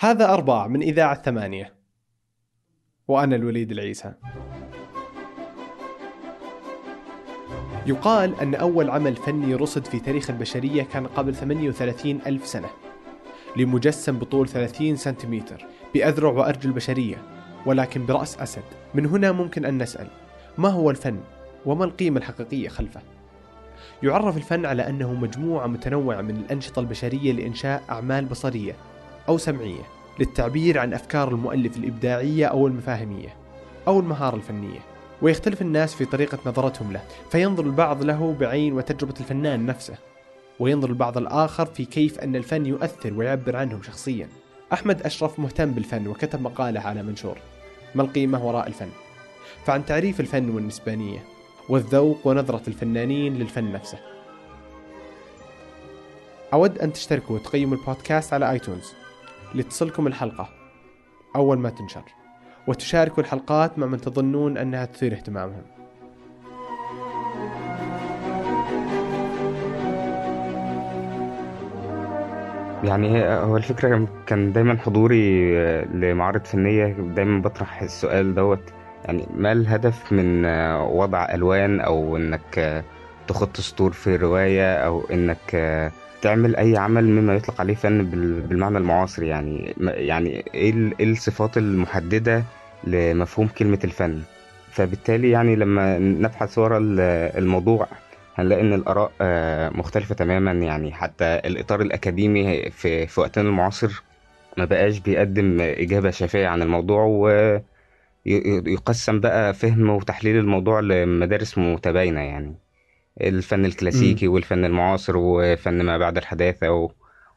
هذا أرباع من إذاعة ثمانية وأنا الوليد العيسى. يقال أن أول عمل فني رصد في تاريخ البشرية كان قبل 38 ألف سنة لمجسم بطول 30 سنتيمتر بأذرع وأرجل بشرية ولكن برأس أسد من هنا ممكن أن نسأل ما هو الفن؟ وما القيمة الحقيقية خلفه؟ يعرف الفن على أنه مجموعة متنوعة من الأنشطة البشرية لإنشاء أعمال بصرية. أو سمعية للتعبير عن أفكار المؤلف الإبداعية أو المفاهيمية أو المهارة الفنية ويختلف الناس في طريقة نظرتهم له فينظر البعض له بعين وتجربة الفنان نفسه وينظر البعض الآخر في كيف أن الفن يؤثر ويعبر عنهم شخصيا. أحمد أشرف مهتم بالفن وكتب مقالة على منشور ما القيمة وراء الفن؟ فعن تعريف الفن والنسبانية والذوق ونظرة الفنانين للفن نفسه. أود أن تشتركوا وتقيموا البودكاست على آيتونز. لتصلكم الحلقة. أول ما تنشر. وتشاركوا الحلقات مع من تظنون أنها تثير اهتمامهم. يعني هو الفكرة كان دايما حضوري آه، لمعارض فنية. دايما بطرح السؤال دوت. يعني ما الهدف من آه، وضع ألوان أو إنك آه، تخط سطور في رواية أو إنك تعمل أي عمل مما يطلق عليه فن بال- بالمعنى المعاصر يعني. يعني إيه إيه الصفات المحددة لمفهوم كلمة الفن؟ فبالتالي يعني لما نبحث وراء ال- الموضوع هنلاقي إن الآراء آه، مختلفة تماما يعني. حتى الإطار الأكاديمي في في وقتنا المعاصر ما بقاش بيقدم إجابة شافيه عن الموضوع ويقسم بقى فهم وتحليل الموضوع لمدارس متباينة يعني. الفن الكلاسيكي والفن المعاصر وفن ما بعد الحداثة و...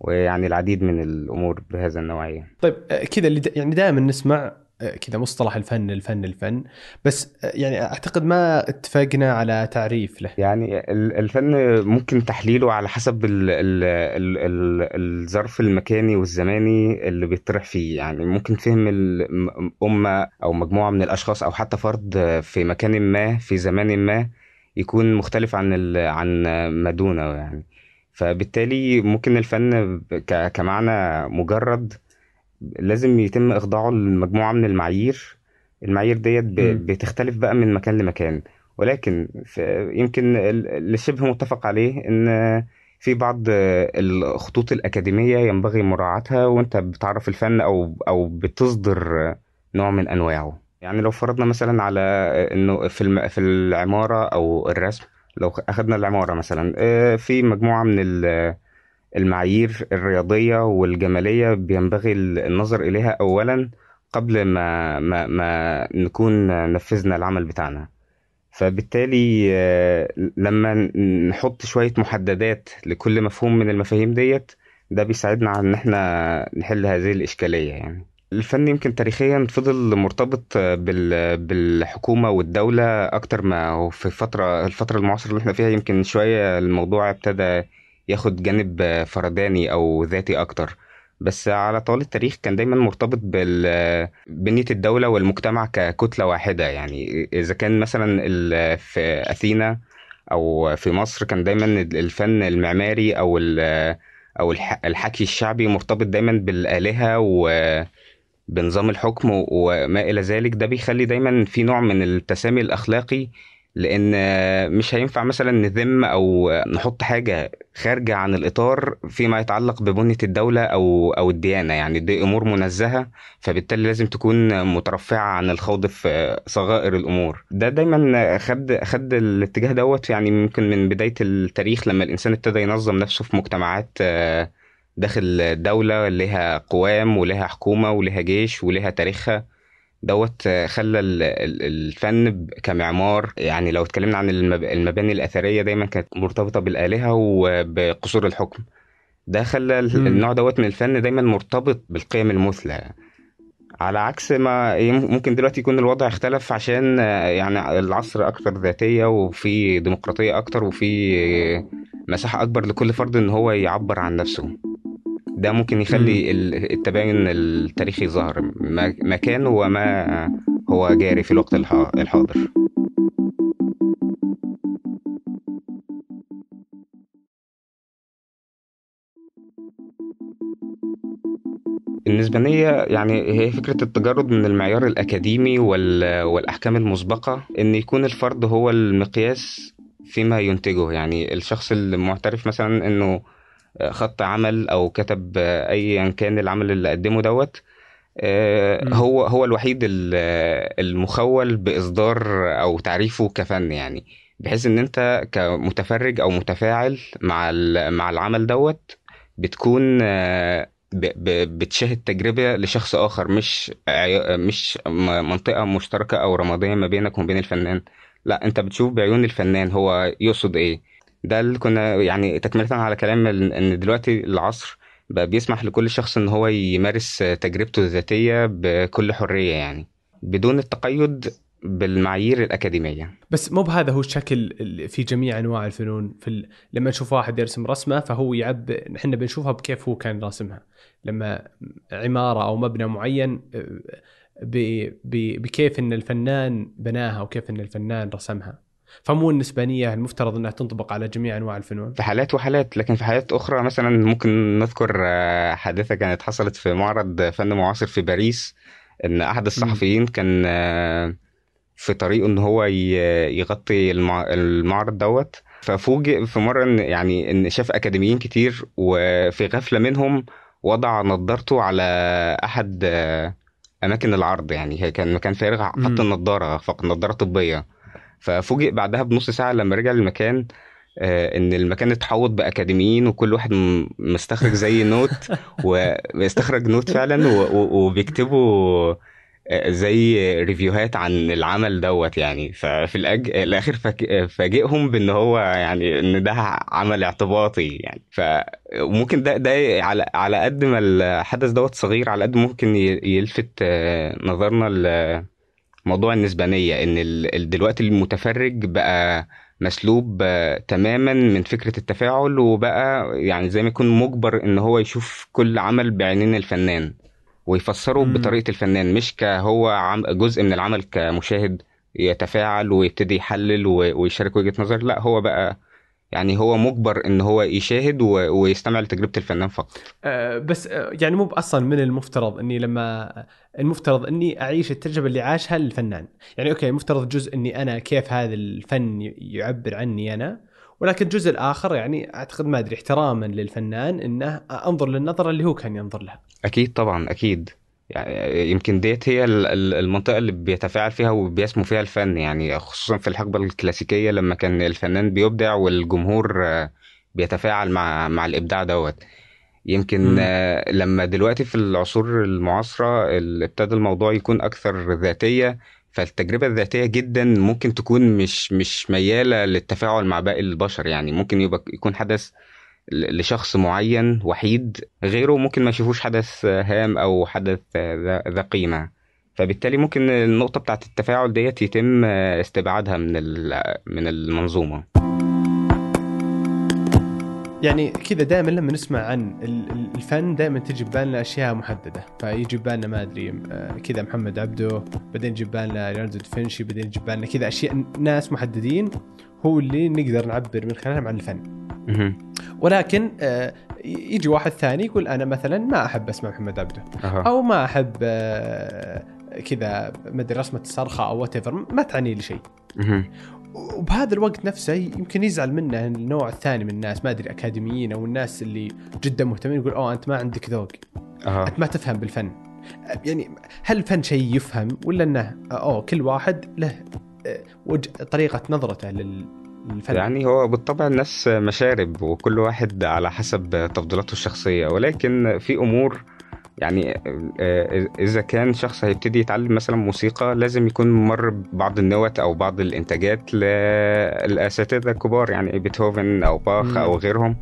ويعني العديد من الأمور بهذا النوعية. طيب آه، كذا اللي يعني دائما نسمع آه، كذا مصطلح الفن الفن الفن. بس آه، يعني أعتقد ما اتفقنا على تعريف له. يعني ال- الفن ممكن تحليله على حسب ال ال ال ال الظرف المكاني والزماني اللي بيطرح فيه. يعني ممكن فهم ال- أمة أو مجموعة من الأشخاص أو حتى فرد في مكان ما في زمان ما يكون مختلف عن ال عن ما دونه يعني. فبالتالي ممكن الفن ك- كمعنى مجرد لازم يتم إخضاعه لمجموعة من المعايير. المعايير ديت. بتختلف بقى من مكان لمكان. ولكن يمكن ال- اللي شبه متفق عليه إن في بعض الخطوط الأكاديمية ينبغي مراعاتها وأنت بتعرف الفن أو أو بتصدر نوع من أنواعه. يعني لو فرضنا مثلا على إنه في الم- في العمارة أو الرسم لو اخذنا العمارة مثلا آه، في مجموعة من ال- المعايير الرياضية والجمالية بينبغي النظر إليها أولا قبل ما ما ما نكون نفذنا العمل بتاعنا. فبالتالي آه، لما نحط شوية محددات لكل مفهوم من المفاهيم ديت ده بيساعدنا على إن إحنا نحل هذه الإشكالية يعني. الفن يمكن تاريخيا فضل مرتبط بال- بالحكومة والدولة أكتر ما هو في فترة الفترة المعاصرة اللي إحنا فيها. يمكن شوية الموضوع ابتدى ياخد جانب فرداني أو ذاتي أكتر. بس على طوال التاريخ كان دايما مرتبط بنية الدولة والمجتمع ككتلة واحدة. يعني إذا كان مثلا في أثينا أو في مصر كان دايما الفن المعماري أو أو الح- الحكي الشعبي مرتبط دايما بالآلهة وبنظام الحكم وما إلى ذلك ده بيخلي دايما في نوع من التسامي الأخلاقي لأن مش هينفع مثلا نذم أو نحط حاجة خارجة عن الإطار فيما يتعلق ببنية الدولة أو أو الديانة. يعني دي أمور منزهة فبالتالي لازم تكون مترفعة عن الخوض في صغائر الأمور. ده دايما خد خد الاتجاه دوت. يعني ممكن من بداية التاريخ لما الإنسان ابتدى ينظم نفسه في مجتمعات آه، داخل دولة لها قوام ولها حكومة ولها جيش ولها تاريخها دوت آه، خلى ال- ال- الفن كمعمار. يعني لو اتكلمنا عن المب- المباني الأثرية دايما كانت مرتبطة بالآلهة وبقصور الحكم. ده خلى. النوع دوت من الفن دايما مرتبط بالقيم المثلى. على عكس ما ممكن دلوقتي يكون الوضع اختلف عشان آه، يعني العصر أكثر ذاتية وفي ديمقراطية أكتر وفي مساحة أكبر لكل فرد إن هو يعبر عن نفسه. ده ممكن يخلي ال- التباين التاريخي ظاهر كان وما هو جاري في الوقت الح- الحاضر. النسبانية يعني هي فكرة التجرد من المعيار الأكاديمي والأحكام المسبقة إن يكون الفرد هو المقياس فيما ينتجه. يعني الشخص المعترف مثلا إنه خط عمل أو كتب أيا كان العمل اللي قدمه دوت آه، هو هو الوحيد المخول بإصدار أو تعريفه كفن يعني. بحيث إن أنت كمتفرج أو متفاعل مع مع العمل دوت بتكون آه، بتشاهد تجربة لشخص آخر مش مش منطقة مشتركة أو رمادية ما بينك وما بين الفنان. لا أنت بتشوف بعيون الفنان هو يقصد إيه. ده اللي كنا يعني تكملة على كلام إن دلوقتي العصر بقى بيسمح لكل شخص إن هو يمارس تجربته الذاتية بكل حرية يعني. بدون التقيد بالمعايير الأكاديمية. بس مو بهذا هو الشكل في جميع أنواع الفنون. في ال... لما نشوف واحد يرسم رسمة فهو يعب إحنا بنشوفها بكيف هو كان راسمها. لما عمارة أو مبنى معين ب... ب... بكيف إن الفنان بناها وكيف إن الفنان رسمها. فمو النسبانية المفترض إنها تنطبق على جميع أنواع الفنون. في حالات وحالات لكن في حالات أخرى مثلا ممكن نذكر آه، حادثة كانت حصلت في معرض فن معاصر في باريس إن أحد الصحفيين كان آه، في طريقه إن هو يغطي المعرض دوت. ففوجئ في مرة إن يعني إن شاف أكاديميين كتير وفي غفلة منهم وضع نظارته على أحد أماكن العرض. يعني هي كان مكان فارغ حط النضاره فقط نضاره طبيه ففوجئ بعدها بنص ساعة لما رجع المكان آه، إن المكان اتحوط بأكاديميين وكل واحد مستخرج زي note ومستخرج note فعلا وبيكتبوا زي review هات عن العمل دوت يعني. ففي الأج... الآخر فاجئهم بإن هو يعني إن ده عمل اعتباطي يعني. فممكن ده ده على على قد ما الحدث دوت صغير على قد ممكن يلفت نظرنا موضوع النسبانية. إن دلوقتي المتفرج بقى مسلوب تماما من فكرة التفاعل وبقى يعني زي ما يكون مجبر إن هو يشوف كل عمل بعينين الفنان. ويفسره مم. بطريقة الفنان. مش كهو جزء من العمل كمشاهد يتفاعل ويبتدي يحلل ويشارك وجهة نظر. لا هو بقى يعني هو مجبر إن هو يشاهد ويستمع لتجربة الفنان فقط. أه بس أه يعني مو أصلا من المفترض إني لما المفترض إني أعيش التجربة اللي عاشها الفنان يعني أوكي المفترض جزء إني أنا كيف هذا الفن يعبر عني أنا. ولكن الجزء الآخر يعني أعتقد ما أدري احتراما للفنان إنه أنظر للنظرة اللي هو كان ينظر لها. أكيد طبعا أكيد. يعني يمكن ديت هي المنطقة اللي بيتفاعل فيها وبيسمو فيها الفن. يعني خصوصا في الحقبة الكلاسيكية لما كان الفنان بيبدع والجمهور بيتفاعل مع مع الإبداع دوت. يمكن آه، لما دلوقتي في العصور المعاصرة ابتدى الموضوع يكون أكثر ذاتية فالتجربة الذاتية جدا ممكن تكون مش مش ميالة للتفاعل مع باقي البشر. يعني ممكن يبقى يكون حدث لشخص معين وحيد غيره ممكن ما يشوفوش حدث هام أو حدث ذا قيمة. فبالتالي ممكن النقطة بتاعت التفاعل ديت يتم استبعادها من من المنظومة. يعني كذا دائما لما نسمع عن الفن دائما تجي ببالنا أشياء محددة. فيجي ببالنا ما أدري آه، كذا محمد عبده بعدين يجي ببالنا ليوناردو دافنشي بعدين يجي ببالنا كذا أشياء ناس محددين هو اللي نقدر نعبر من خلالهم عن الفن. ولكن آه، يجي واحد ثاني يقول أنا مثلا ما أحب اسمع محمد عبده. أو ما أحب آه، كذا ما أدري رسمة الصرخه أو وات ما تعني لي شيء. وبهذا الوقت نفسه يمكن يزعل منه النوع الثاني من الناس ما أدري أكاديميين أو الناس اللي جدا مهتمين يقول أوه أنت ما عندك ذوق أه. أنت ما تفهم بالفن يعني هل الفن شيء يفهم ولا إنه أوه كل واحد له آه، وجه طريقة نظرته لل الفن. يعني هو بالطبع الناس مشارب وكل واحد على حسب تفضيلاته الشخصية ولكن في أمور يعني آه، إذا كان شخص هيبتدي يتعلم مثلا موسيقى لازم يكون مر ببعض النوت أو بعض الإنتاجات للأساتذة الكبار يعني بيتهوفن أو باخ أو غيرهم.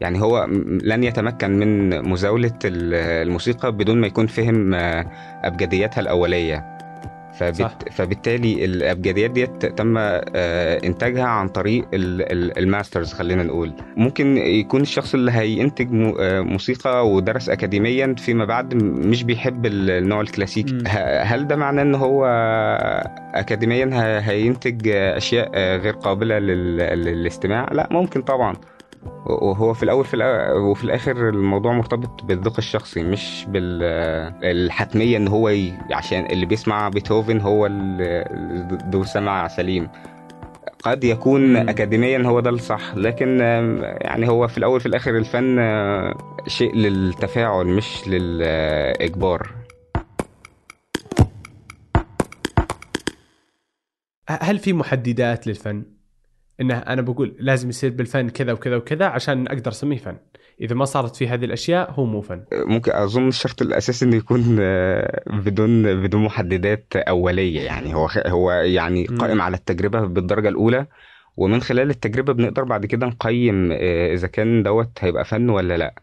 يعني هو لن يتمكن من مزاولة الموسيقى بدون ما يكون فهم آه، أبجدياتها الأولية. فبت... صح. فبالتالي الأبجديات ديت تم آه، إنتاجها عن طريق ال masters خلينا نقول. ممكن يكون الشخص اللي هينتج آه، موسيقى ودرس اكاديميا فيما بعد مش بيحب النوع الكلاسيكي هل ده معناه إن هو اكاديميا هينتج أشياء غير قابلة للاستماع؟ لا ممكن طبعا. وهو في الأول في الأ... وفي الآخر الموضوع مرتبط بالذوق الشخصي مش بالحتميه إن هو ي... عشان اللي بيسمع بيتهوفن هو ذو سمع سليم قد يكون. اكاديميا هو ده الصح لكن يعني هو في الأول في الآخر الفن شيء للتفاعل مش للإجبار هل في محددات للفن؟ إنه أنا بقول لازم يصير بالفن كذا وكذا وكذا عشان أقدر أسميه فن. إذا ما صارت في هذه الأشياء هو مو فن. ممكن أظن الشرط الأساسي إنه يكون آه، بدون بدون محددات أولية يعني هو هو يعني. قائم على التجربة بالدرجة الأولى ومن خلال التجربة بنقدر بعد كده نقيم آه، إذا كان دوت هيبقى فن ولا لأ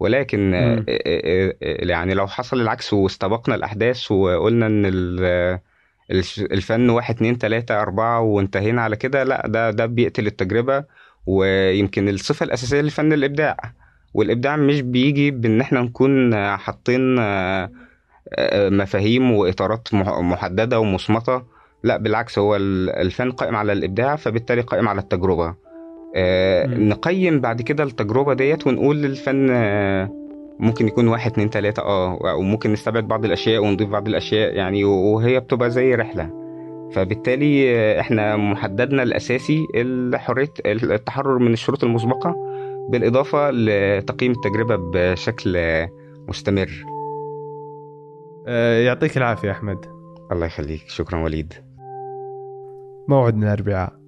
ولكن مم. آه، يعني لو حصل العكس واستبقنا الأحداث وقلنا إن الفن واحد اتنين تلاتة أربعة وانتهينا على كده. لا ده ده بيقتل التجربة ويمكن الصفة الأساسية للفن الإبداع. والإبداع مش بيجي بإن إحنا نكون حاطين آه، آه، مفاهيم وإطارات مح- محددة ومصمتة. لا بالعكس هو ال- الفن قائم على الإبداع فبالتالي قائم على التجربة. آه،. نقيم بعد كده التجربة ديت ونقول الفن ممكن يكون واحد اتنين تلاتة آه وممكن نستبعد بعض الأشياء ونضيف بعض الأشياء يعني وهي بتبقى زي رحلة فبالتالي إحنا محددنا الأساسي الحرية التحرر من الشروط المسبقة بالإضافة لتقييم التجربة بشكل مستمر آه، يعطيك العافية أحمد. الله يخليك شكرا وليد موعدنا الأربعاء.